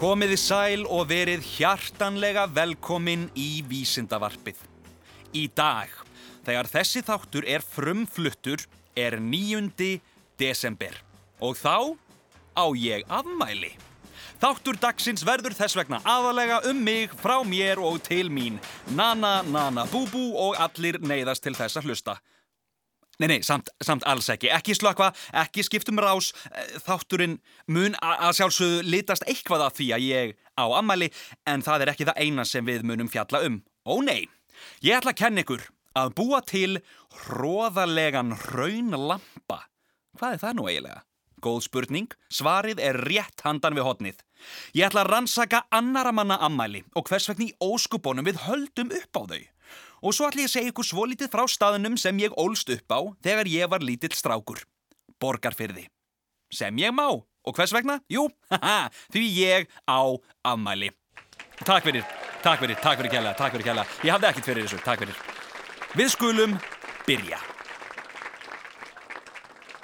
Komiði sæl og verið hjartanlega velkomin í Vísindavarpið. Í dag, þegar þessi þáttur er frumfluttur, er 9. desember. Og þá á ég afmæli. Þáttur dagsins verður þess vegna aðalega um mig, frá mér og til mín. Nana, nana, búbú og allir neyðast til þess að hlusta. Nei, nei, samt, samt alls ekki. Ekki slökva, ekki skiptum rás. Eh, Þátturinn mun að sjálfsögðu litast eitthvað af því að ég á ammæli, en það er ekki það eina sem við munum fjalla um. Ó nei, ég ætla að kenna ykkur að búa til hróðalegan raunlampa. Hvað er það nú eiginlega? Góð spurning, svarið er rétt handan við hotnið. Ég ætla að rannsaka annara manna ammæli og hvers vegna í óskubónum við höldum upp á þau. Og svo ætla ég að segja ykkur svolítið frá staðunum sem ég ólst upp á þegar ég var lítill strákur. Borgarfyrði. Sem ég má. Og hvers vegna? Jú, haha, því ég á ammæli. Takk fyrir, takk fyrir, takk fyrir kjælega, takk fyrir kjælega. Ég hafði ekkert fyrir þessu, takk fyrir. Við skulum byrja.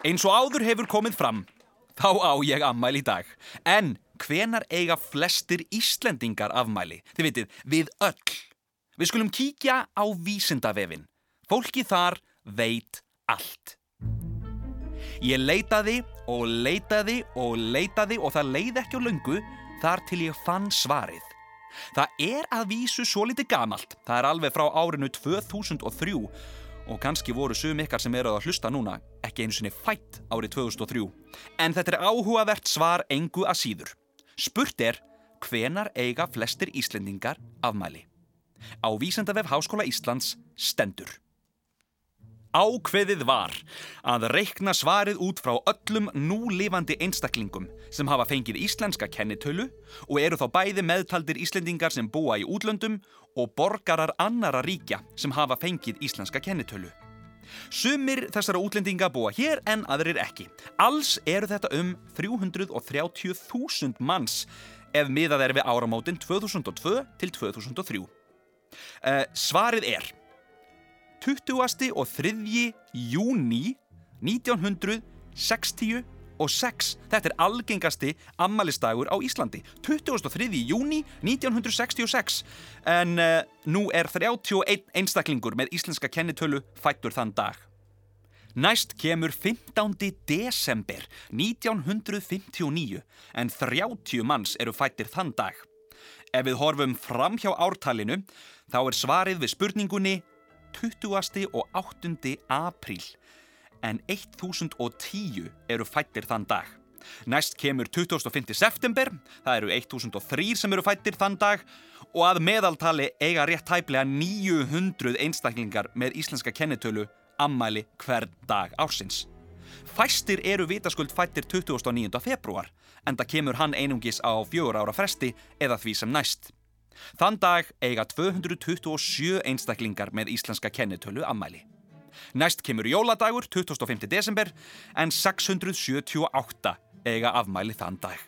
Eins og áður hefur komið fram, þá á ég afmæli í dag. En hvenar eiga flestir Íslendingar afmæli? Þið vitið, við öll. Við skulum kíkja á vísindavefin. Fólki þar veit allt. Ég leitaði og leitaði og leitaði og það leið ekki á löngu þar til ég fann svarið. Það er að vísu svo litið gamalt. Það er alveg frá árinu 2003 og kannski voru sum ykkar sem eru að hlusta núna ekki einu sinni fætt árið 2003. En þetta er áhugavert svar engu að síður. Spurt er hvenar eiga flestir Íslendingar afmæli. Á Vísendavef Háskóla Íslands stendur. Ákveðið var að reikna svarið út frá öllum núlifandi einstaklingum sem hafa fengið íslenska kennitölu og eru þá bæði meðtaldir Íslendingar sem búa í útlöndum og borgarar annara ríkja sem hafa fengið íslenska kennitölu. Sumir þessara útlendinga búa hér en aðrir ekki. Alls eru þetta um 330.000 manns ef miðað er við áramótin 2002 til 2003. Uh, svarið er 20. og 3. júni 1966. Þetta er algengasti ammalistagur á Íslandi. 23. júni 1966. En uh, nú er 31 einstaklingur með íslenska kennitölu fættur þann dag. Næst kemur 15. desember 1959 en 30 manns eru fættir þann dag. Ef við horfum fram hjá ártalinu þá er svarið við spurningunni 20. og 8. apríl en 1010 eru fættir þann dag. Næst kemur 25. september, það eru 1003 sem eru fættir þann dag og að meðaltali eiga rétt hæflega 900 einstaklingar með íslenska kennitölu ammæli hvern dag ársins. Fæstir eru vitaskuld fættir 29. februar en það kemur hann einungis á fjögur ára fresti eða því sem næst. Þann dag eiga 227 einstaklingar með íslenska kennitölu ammæli. Næst kemur jóladagur 25. desember en 678 eiga afmæli þann dag.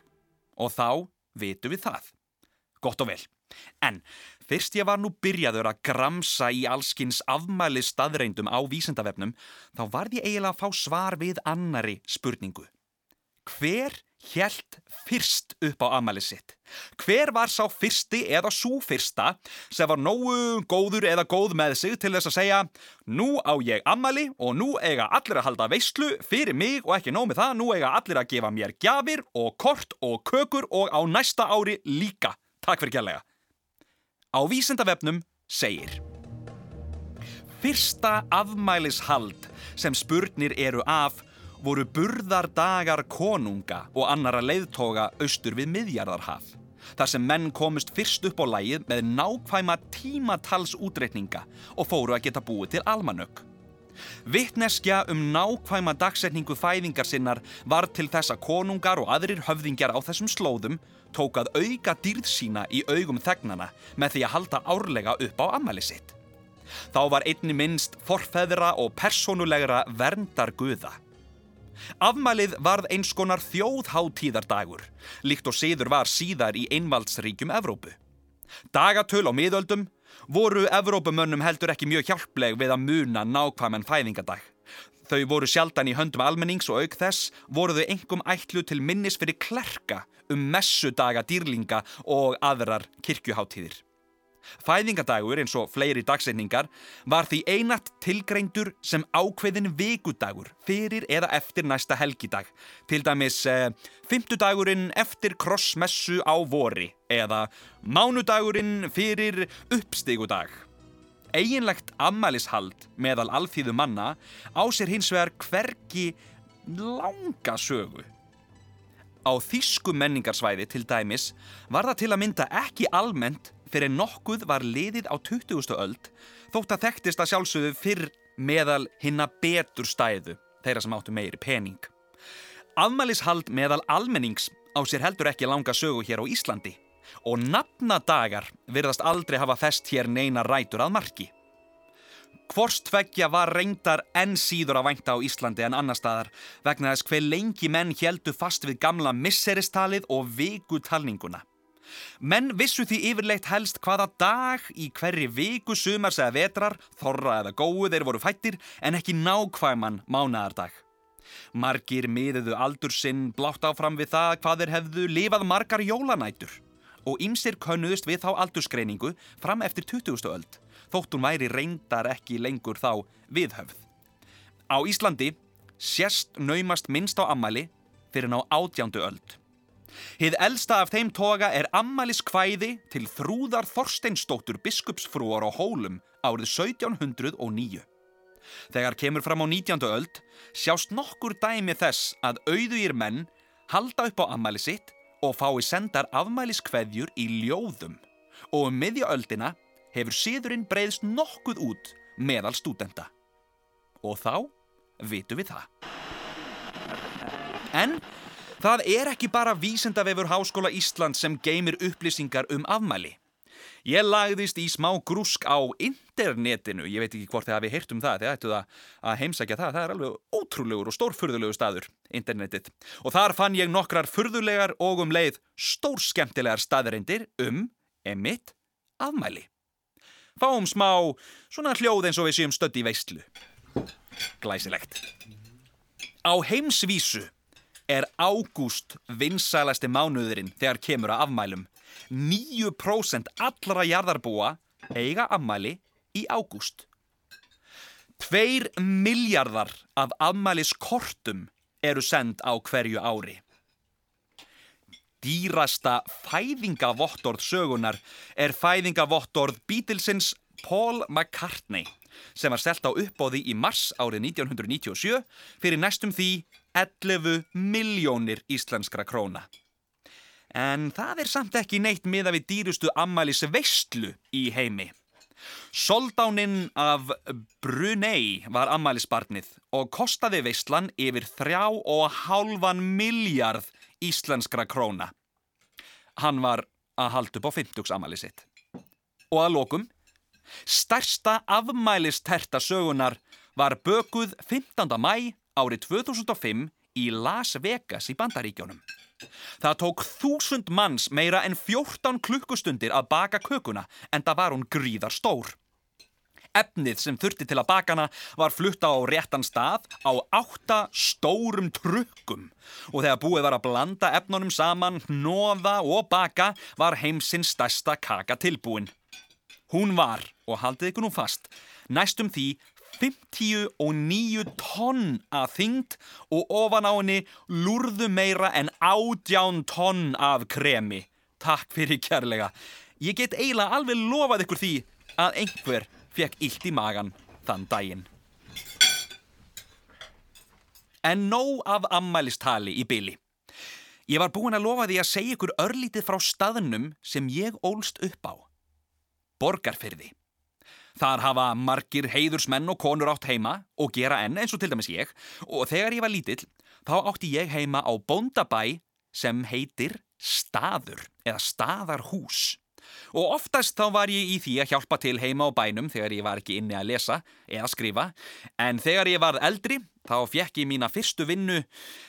Og þá vitum við það. Gott og vel. En fyrst ég var nú byrjaður að gramsa í allskins afmæli staðreindum á vísindavefnum þá varð ég eiginlega að fá svar við annari spurningu. Hver hjælt fyrst upp á afmæli sitt? Hver var sá fyrsti eða svo fyrsta sem var nógu góður eða góð með sig til þess að segja nú á ég afmæli og nú eiga allir að halda veistlu fyrir mig og ekki nóg með það, nú eiga allir að gefa mér gjafir og kort og kökur og á næsta ári líka. Takk fyrir kjærlega. Á vísindavefnum segir Fyrsta afmælishald sem spurnir eru af voru burðardagar konunga og annara leiðtoga austur við miðjarðarhaf. Þar sem menn komust fyrst upp á lægið með nákvæma tímatalsútreikninga og fóru að geta búið til almanök. Vittneskja um nákvæma dagsetningu fæðingar sinnar var til þess að konungar og aðrir höfðingjar á þessum slóðum tók að auka dýrð sína í augum þegnana með því að halda árlega upp á ammæli sitt. Þá var einni minnst forfeðra og persónulegra verndar guða. Afmælið varð eins konar þjóðháttíðardagur, líkt og siður var síðar í einvaldsríkjum Evrópu. Dagatöl á miðöldum voru Evrópumönnum heldur ekki mjög hjálpleg við að muna nákvæmen fæðingadag. Þau voru sjaldan í höndum almennings og auk þess voru þau engum ætlu til minnis fyrir klerka um messudaga dýrlinga og aðrar kirkjuháttíðir. Fæðingadagur eins og fleiri dagsetningar var því einat tilgreindur sem ákveðin vikudagur fyrir eða eftir næsta helgidag. Til dæmis eh, fymtudagurinn eftir krossmessu á vori eða mánudagurinn fyrir uppstigudag. Eginlegt ammælishald meðal alþýðu manna á sér hins vegar hverki langa sögu. Á þýsku menningarsvæði til dæmis var það til að mynda ekki almennt fyrir nokkuð var liðið á 20. öld þótt að þekktist að sjálfsögðu fyrr meðal hinna betur stæðu, þeirra sem áttu meiri pening. Afmælishald meðal almennings á sér heldur ekki langa sögu hér á Íslandi og nafnadagar virðast aldrei hafa fest hér neina rætur að marki. Kvorstveggja var reyndar enn síður að vænta á Íslandi en annar staðar vegna þess hver lengi menn heldu fast við gamla misseristalið og vikutalninguna. Menn vissu því yfirleitt helst hvaða dag í hverri viku sumars eða vetrar, þorra eða góðu þeir voru fættir en ekki nákvæman mánadardag. Margir miðuðu aldur sinn blátt áfram við það hvað þeir hefðu lifað margar jólanætur og ymsir könnuðust við þá aldurskreiningu fram eftir 20. öld þótt hún væri reyndar ekki lengur þá viðhöfð. Á Íslandi sérst naumast minnst á ammali fyrir ná átjándu öld. Hið elsta af þeim toga er Ammalis kvæði til þrúðar Þorsteinstóttur biskupsfrúar á Hólum árið 1709. Þegar kemur fram á 19. öld sjást nokkur dæmi þess að auðugir menn halda upp á Ammali sitt og fái sendar afmæliskveðjur í ljóðum og um miðjaöldina hefur síðurinn breyðst nokkuð út meðal stúdenda. Og þá vitu við það. En Það er ekki bara vísendavefur Háskóla Ísland sem geymir upplýsingar um afmæli. Ég lagðist í smá grúsk á internetinu, ég veit ekki hvort þið hafi heyrt um það, þið ættu að heimsækja það, það er alveg ótrúlegur og stórfurðulegur staður, internetið. Og þar fann ég nokkrar furðulegar og um leið stórskemtilegar staðarindir um, emitt, afmæli. Fáum smá svona hljóð eins og við séum stödd í veistlu. Glæsilegt. Á heimsvísu er ágúst vinsælasti mánuðurinn þegar kemur að afmælum. 9% allra jarðarbúa eiga afmæli í ágúst. 2 miljardar af afmæliskortum eru send á hverju ári. Dýrasta fæðingavottorð sögunar er fæðingavottorð Beatlesins Paul McCartney sem var stelt á uppbóði í mars árið 1997 fyrir næstum því 11 miljónir íslenskra króna. En það er samt ekki neitt miða við dýrustu ammælis veistlu í heimi. Soldáninn af Brunei var ammælisbarnið og kostaði veistlan yfir þrjá og hálfan miljard íslenskra króna. Hann var að halda upp á 50 ammæli sitt. Og að lokum Stærsta afmælisterta sögunar var bökuð 15. mæ árið 2005 í Las Vegas í Bandaríkjónum. Það tók þúsund manns meira en 14 klukkustundir að baka kökuna en það var hún gríðar stór. Efnið sem þurfti til að bakana var flutta á réttan stað á átta stórum trukkum og þegar búið var að blanda efnunum saman, nóða og baka var heimsins stærsta kaka tilbúin. Hún var, og haldið ykkur nú fast, næstum því 59 tonn að þyngd og ofan á henni lúrðu meira en ádján tonn af kremi. Takk fyrir kærlega. Ég get eiginlega alveg lofað ykkur því að einhver fekk illt í magan þann daginn. En nóg af ammælistali í byli. Ég var búin að lofa því að segja ykkur örlítið frá staðnum sem ég ólst upp á. Borgarfyrði. Þar hafa margir heiðursmenn og konur átt heima og gera enn eins og til dæmis ég. Og þegar ég var lítill þá átti ég heima á bóndabæ sem heitir staður eða staðarhús. Og oftast þá var ég í því að hjálpa til heima á bænum þegar ég var ekki inni að lesa eða skrifa. En þegar ég var eldri þá fjekk ég mína fyrstu vinnu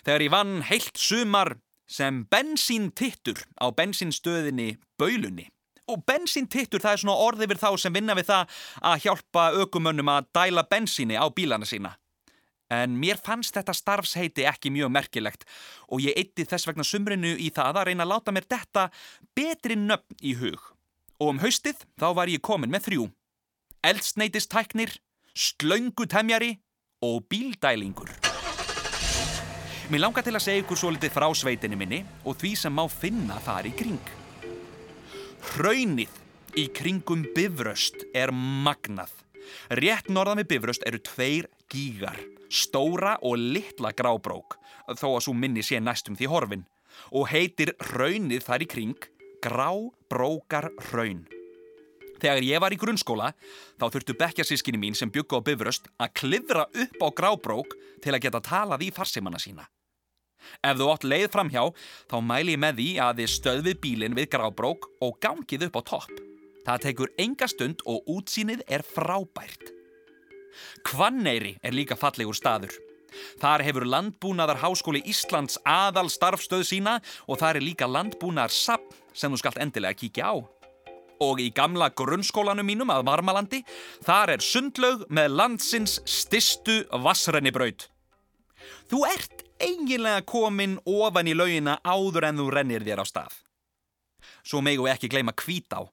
þegar ég vann heilt sumar sem bensíntittur á bensinstöðinni Baulunni og bensíntittur það er svona orð yfir þá sem vinna við það að hjálpa aukumönnum að dæla bensíni á bílana sína. En mér fannst þetta starfsheiti ekki mjög merkilegt og ég eitti þess vegna sumrinu í það að reyna að láta mér detta betri nöfn í hug. Og um haustið þá var ég komin með þrjú. Eldsneitistæknir, slöngutemjari og bíldælingur. Mér langar til að segja ykkur svo litið frá sveitinni minni og því sem má finna þar í kring. Hraunið í kringum Bifröst er magnað. Rétt norðan við Bifröst eru tveir gígar, stóra og litla grábrók, þó að svo minni sé næstum því horfin, og heitir Hraunið þar í kring Grábrókar Hraun. Þegar ég var í grunnskóla þá þurftu bekkjarsískinni mín sem byggu á Bifröst að klifra upp á Grábrók til að geta talað í farsimanna sína. Ef þú átt leið framhjá þá mæli ég með því að þið stöðvið bílinn við Grábrók og gangið upp á topp. Það tekur enga stund og útsýnið er frábært. Kvanneyri er líka fallegur staður. Þar hefur landbúnaðar háskóli Íslands aðal starfstöð sína og þar er líka landbúnaðar sapn sem þú skalt endilega kíkja á. Og í gamla grunnskólanum mínum að Varmalandi, þar er sundlaug með landsins stistu vassrennibraut. Þú ert eiginlega komin ofan í laugina áður en þú rennir þér á stað. Svo megu ekki gleyma kvítá.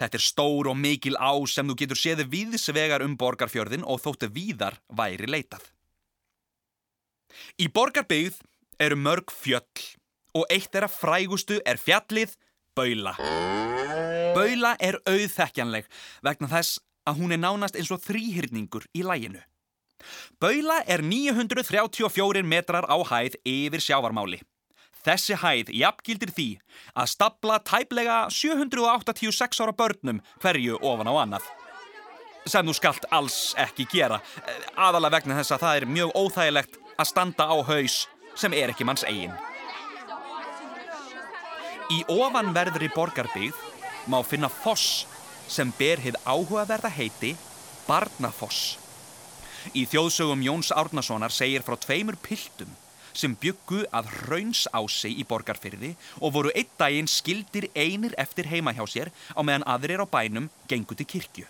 Þetta er stór og mikil á sem þú getur séði viðsvegar um borgarfjörðin og þóttu víðar væri leitað. Í borgarbyggð eru mörg fjöll og eitt er að frægustu er fjallið Baula. Baula er auðþekkjanleg vegna þess að hún er nánast eins og þrýhyrningur í læginu. Baula er 934 metrar á hæð yfir sjávarmáli. Þessi hæð jafngildir því að stapla tæplega 786 ára börnum hverju ofan á annað. Sem þú skalt alls ekki gera, aðalega vegna þess að það er mjög óþægilegt að standa á haus sem er ekki manns eigin. Í ofanverðri borgarbyggð má finna foss sem ber hið áhugaverða heiti Barnafoss. Í þjóðsögum Jóns Árnasonar segir frá tveimur piltum sem byggu að raunsási í borgarfyrði og voru einn daginn skildir einir eftir heima hjá sér á meðan aðrir á bænum gengu til kirkju.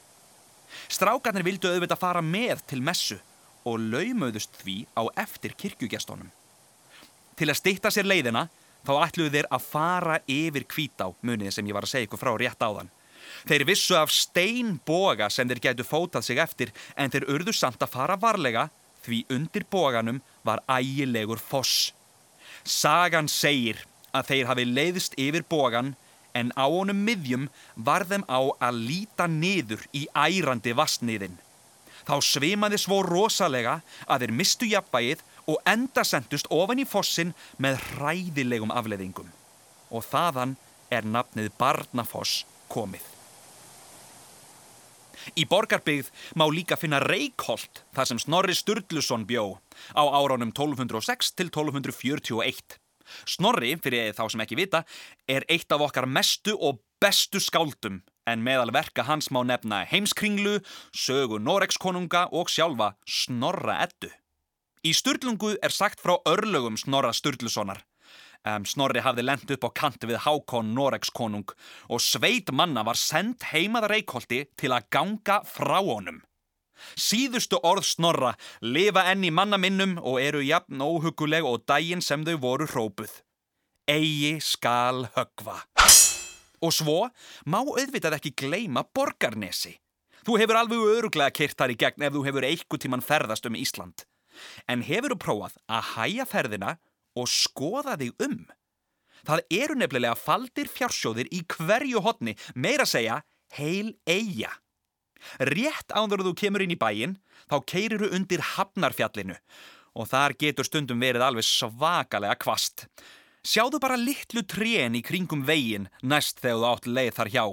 Strákarnir vildu auðvitað fara með til messu og laumöðust því á eftir kirkjugestónum. Til að stýtta sér leiðina þá ætluðu þeir að fara yfir kvítá munið sem ég var að segja ykkur frá rétt áðan. Þeir vissu af steinboga sem þeir getu fótað sig eftir en þeir urðu samt að fara varlega því undir boganum var ægilegur foss. Sagan segir að þeir hafi leiðist yfir bogan en á honum miðjum var þeim á að líta niður í ærandi vassniðin. Þá svimaði svo rosalega að þeir mistu jafnvægið og enda sendust ofan í fossin með hræðilegum afleðingum. Og þaðan er nafnið Barnafoss komið. Í borgarbyggð má líka finna Reykholt þar sem Snorri Sturluson bjó á áraunum 1206 til 1241. Snorri, fyrir þá sem ekki vita, er eitt af okkar mestu og bestu skáldum en meðal verka hans má nefna heimskringlu, sögu Noregskonunga og sjálfa Snorra Eddu. Í Sturlungu er sagt frá örlögum Snorra Sturlusonar. Um, Snorri hafði lendt upp á kant við Hákon Noregs konung og sveit manna var sendt heimað Reykjóldi til að ganga frá honum. Síðustu orð Snorra lifa enn í manna minnum og eru jafn óhuguleg og daginn sem þau voru hrópuð. Egi skal högva. Og svo má auðvitað ekki gleima borgarnesi. Þú hefur alveg öruglega kyrt þar í gegn ef þú hefur eitthvað tíman ferðast um Ísland. En hefur þú prófað að hæja ferðina og skoða þig um. Það eru nefnilega faldir fjársjóðir í hverju hodni, meira segja heil eiga. Rétt áður þú kemur inn í bæin, þá keirir þú undir Hafnarfjallinu og þar getur stundum verið alveg svakalega kvast. Sjáðu bara litlu trén í kringum vegin næst þegar þú átt leið þar hjá.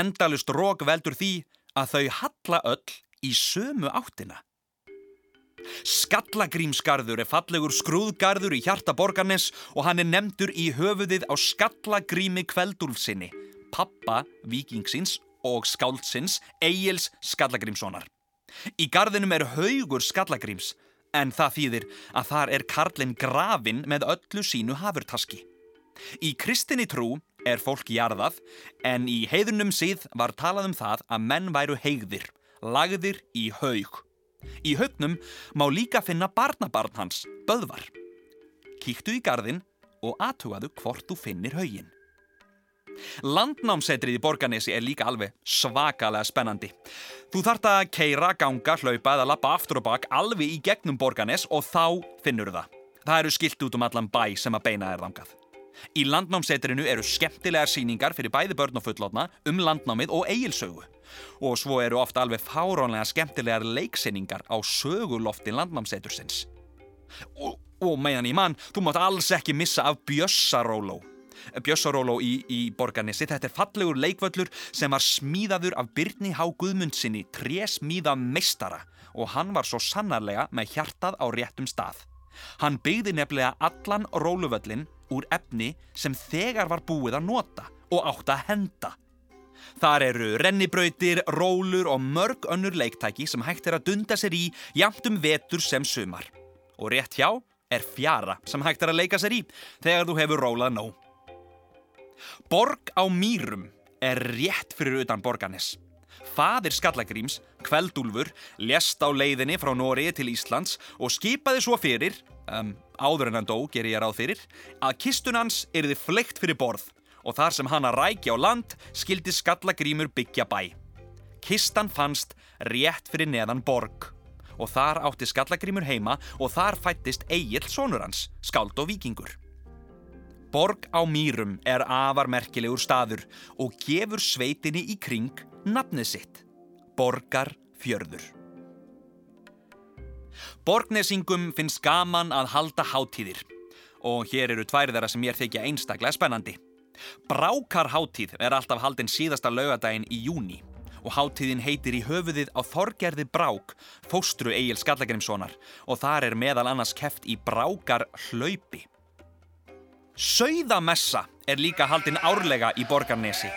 Endalust rók veldur því að þau halla öll í sömu áttina. Skallagrímsgarður er fallegur skrúðgarður í hjarta borgarnes og hann er nefndur í höfuðið á Skallagrími Kveldúlfsinni, pappa vikingsins og skáldsins Egils Skallagrímssonar. Í garðinum er haugur Skallagríms en það þýðir að þar er Karlinn grafin með öllu sínu hafurtaski. Í kristinni trú er fólk jarðað en í heiðunum síð var talað um það að menn væru heigðir, lagðir í haug Í haugnum má líka finna barnabarn hans, Böðvar. Kíktu í gardin og aðtugaðu hvort þú finnir haugin. Landnámsetrið í Borganesi er líka alveg svakalega spennandi. Þú þart að keira, ganga, hlaupa eða lappa aftur og bak alveg í gegnum Borganes og þá finnur það. Það eru skilt út um allan bæ sem að beina er þangað. Í landnámsetrinu eru skemmtilegar síningar fyrir bæði börn og fullotna um landnámið og eigilsögu. Og svo eru ofta alveg fárónlega skemmtilegar leiksýningar á sögulofti landnámsetursins. Og, og meðan í mann, þú mátt alls ekki missa af Bjössaróló. Bjössaróló í, í Borgarnesi. Þetta er fallegur leikvöllur sem var smíðaður af Byrni Há Guðmundsinni, trésmíða meistara og hann var svo sannarlega með hjartað á réttum stað. Hann byggði nefnilega allan róluvöllin úr efni sem þegar var búið að nota og átt að henda. Þar eru rennibrautir, rólur og mörg önnur leiktæki sem hægt er að dunda sér í jamt um vetur sem sumar. Og rétt hjá er fjara sem hægt er að leika sér í þegar þú hefur rólað nóg. Borg á Mýrum er rétt fyrir utan Borganes. Fadir Skallagríms, Kveldúlfur, lest á leiðinni frá Nóri til Íslands og skipaði svo fyrir, um, áður en hann dó ger ég ráð fyrir, að kistun hans erði fleikt fyrir borð og þar sem hann að rækja á land skildi Skallagrímur byggja bæ. Kistan fannst rétt fyrir neðan borg og þar átti Skallagrímur heima og þar fættist Egil sonur hans, skáld og vikingur. Borg á Mýrum er afar merkilegur staður og gefur sveitinni í kring nafnið sitt, Borgar fjörður. Borgnesingum finnst gaman að halda hátíðir og hér eru tvær þeirra sem ég þykja einstaklega spennandi. Brákarháttíð er alltaf haldinn síðasta laugadaginn í júni og háttíðin heitir í höfuðið á Þorgerði Brák, fóstru Egil Skallagrimssonar og þar er meðal annars keft í Brákar hlaupi. Sauðamessa er líka haldinn árlega í Borgarnesi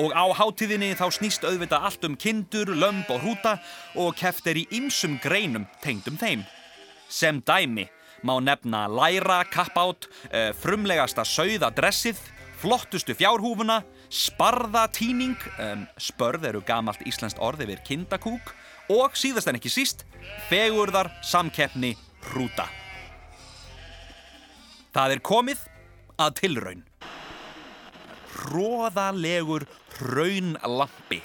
og á háttíðinni þá snýst auðvitað allt um kindur, lömb og hrúta og keft er í ymsum greinum tengdum þeim. Sem dæmi má nefna læra, kappátt, frumlegasta sauðadressið, flottustu fjárhúfuna, sparðatíning, spörð eru gamalt íslenskt orð yfir kindakúk og síðast en ekki síst, fegurðar samkeppni hrúta. Það er komið að tilraun. Hróðalegur hraunlampi.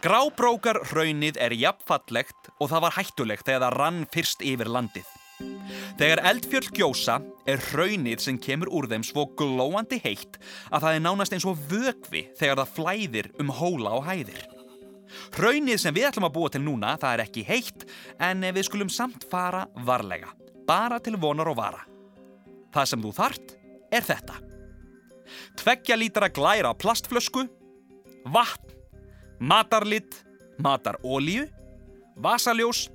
Grábrókar hraunið er jafnfallegt og það var hættulegt þegar það rann fyrst yfir landið. Þegar eldfjöld gjósa er hraunið sem kemur úr þeim svo glóandi heitt að það er nánast eins og vögvi þegar það flæðir um hóla og hæðir. Hraunið sem við ætlum að búa til núna það er ekki heitt en við skulum samt fara varlega, bara til vonar og vara. Það sem þú þart er þetta. Tveggja lítra glæra plastflösku, vatn, matarlitt, matarólíu, vasaljós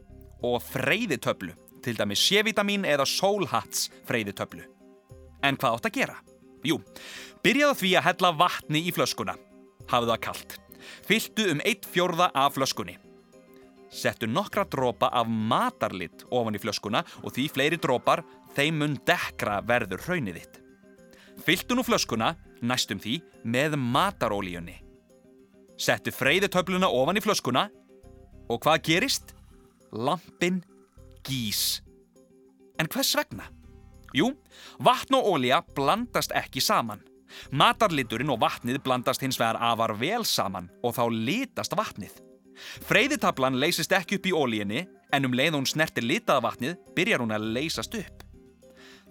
og freyðitöflu, til dæmi sévitamin eða sólhats freyðitöflu. En hvað átt að gera? Jú, byrjaðu því að hella vatni í flöskuna. Hafðu það kallt. Fylltu um eitt fjórða af flöskunni. Settu nokkra drópa af matarlitt ofan í flöskuna og því fleiri drópar þeim mun dekra verður hraunið þitt. Fylltu nú flöskuna, næstum því, með matarólíunni. Settu freyðitöfluna ofan í flöskuna og hvað gerist? Lampin gís. En hvers vegna? Jú, vatn og ólíja blandast ekki saman. Matarliturinn og vatnið blandast hins vegar afar vel saman og þá litast vatnið. Freyðitablan leysist ekki upp í ólíinni en um leið hún snertir litaða vatnið byrjar hún að leysast upp.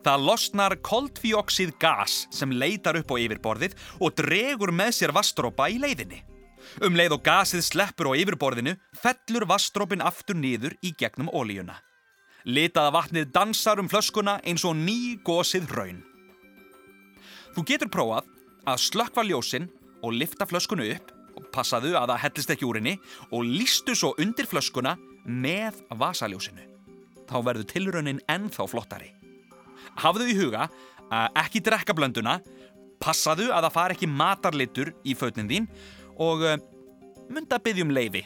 Það losnar koldfíoxið gas sem leitar upp á yfirborðið og dregur með sér vastrópa í leiðinni. Um leið og gasið sleppur á yfirborðinu fellur vastrópin aftur niður í gegnum ólíuna. Litaða vatnið dansar um flöskuna eins og ný gósið raun. Þú getur prófað að slökkva ljósinn og lifta flöskunu upp og passaðu að það hellist ekki úr henni og lístu svo undir flöskuna með vasaljósinu. Þá verður tilraunin ennþá flottari. Hafðu í huga að ekki drekka blönduna, passaðu að það far ekki matarlitur í fötnin þín og uh, mynda byggjum leiði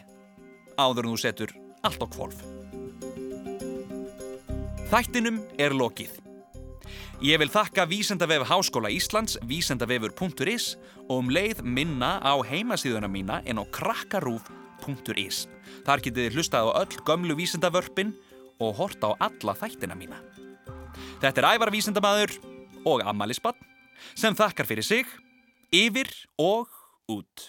áður en þú setur allt á kvolf. Þættinum er lokið. Ég vil þakka Vísendavef Háskóla Íslands, vísendavefur.is og um leið minna á heimasíðuna mína en á krakkarúf vísindavefurinn.is. Þar getið þið hlustað á öll gömlu vísindavörpin og hort á alla þættina mína. Þetta er Ævar Vísindamadur og Amalisbann sem þakkar fyrir sig, yfir og út.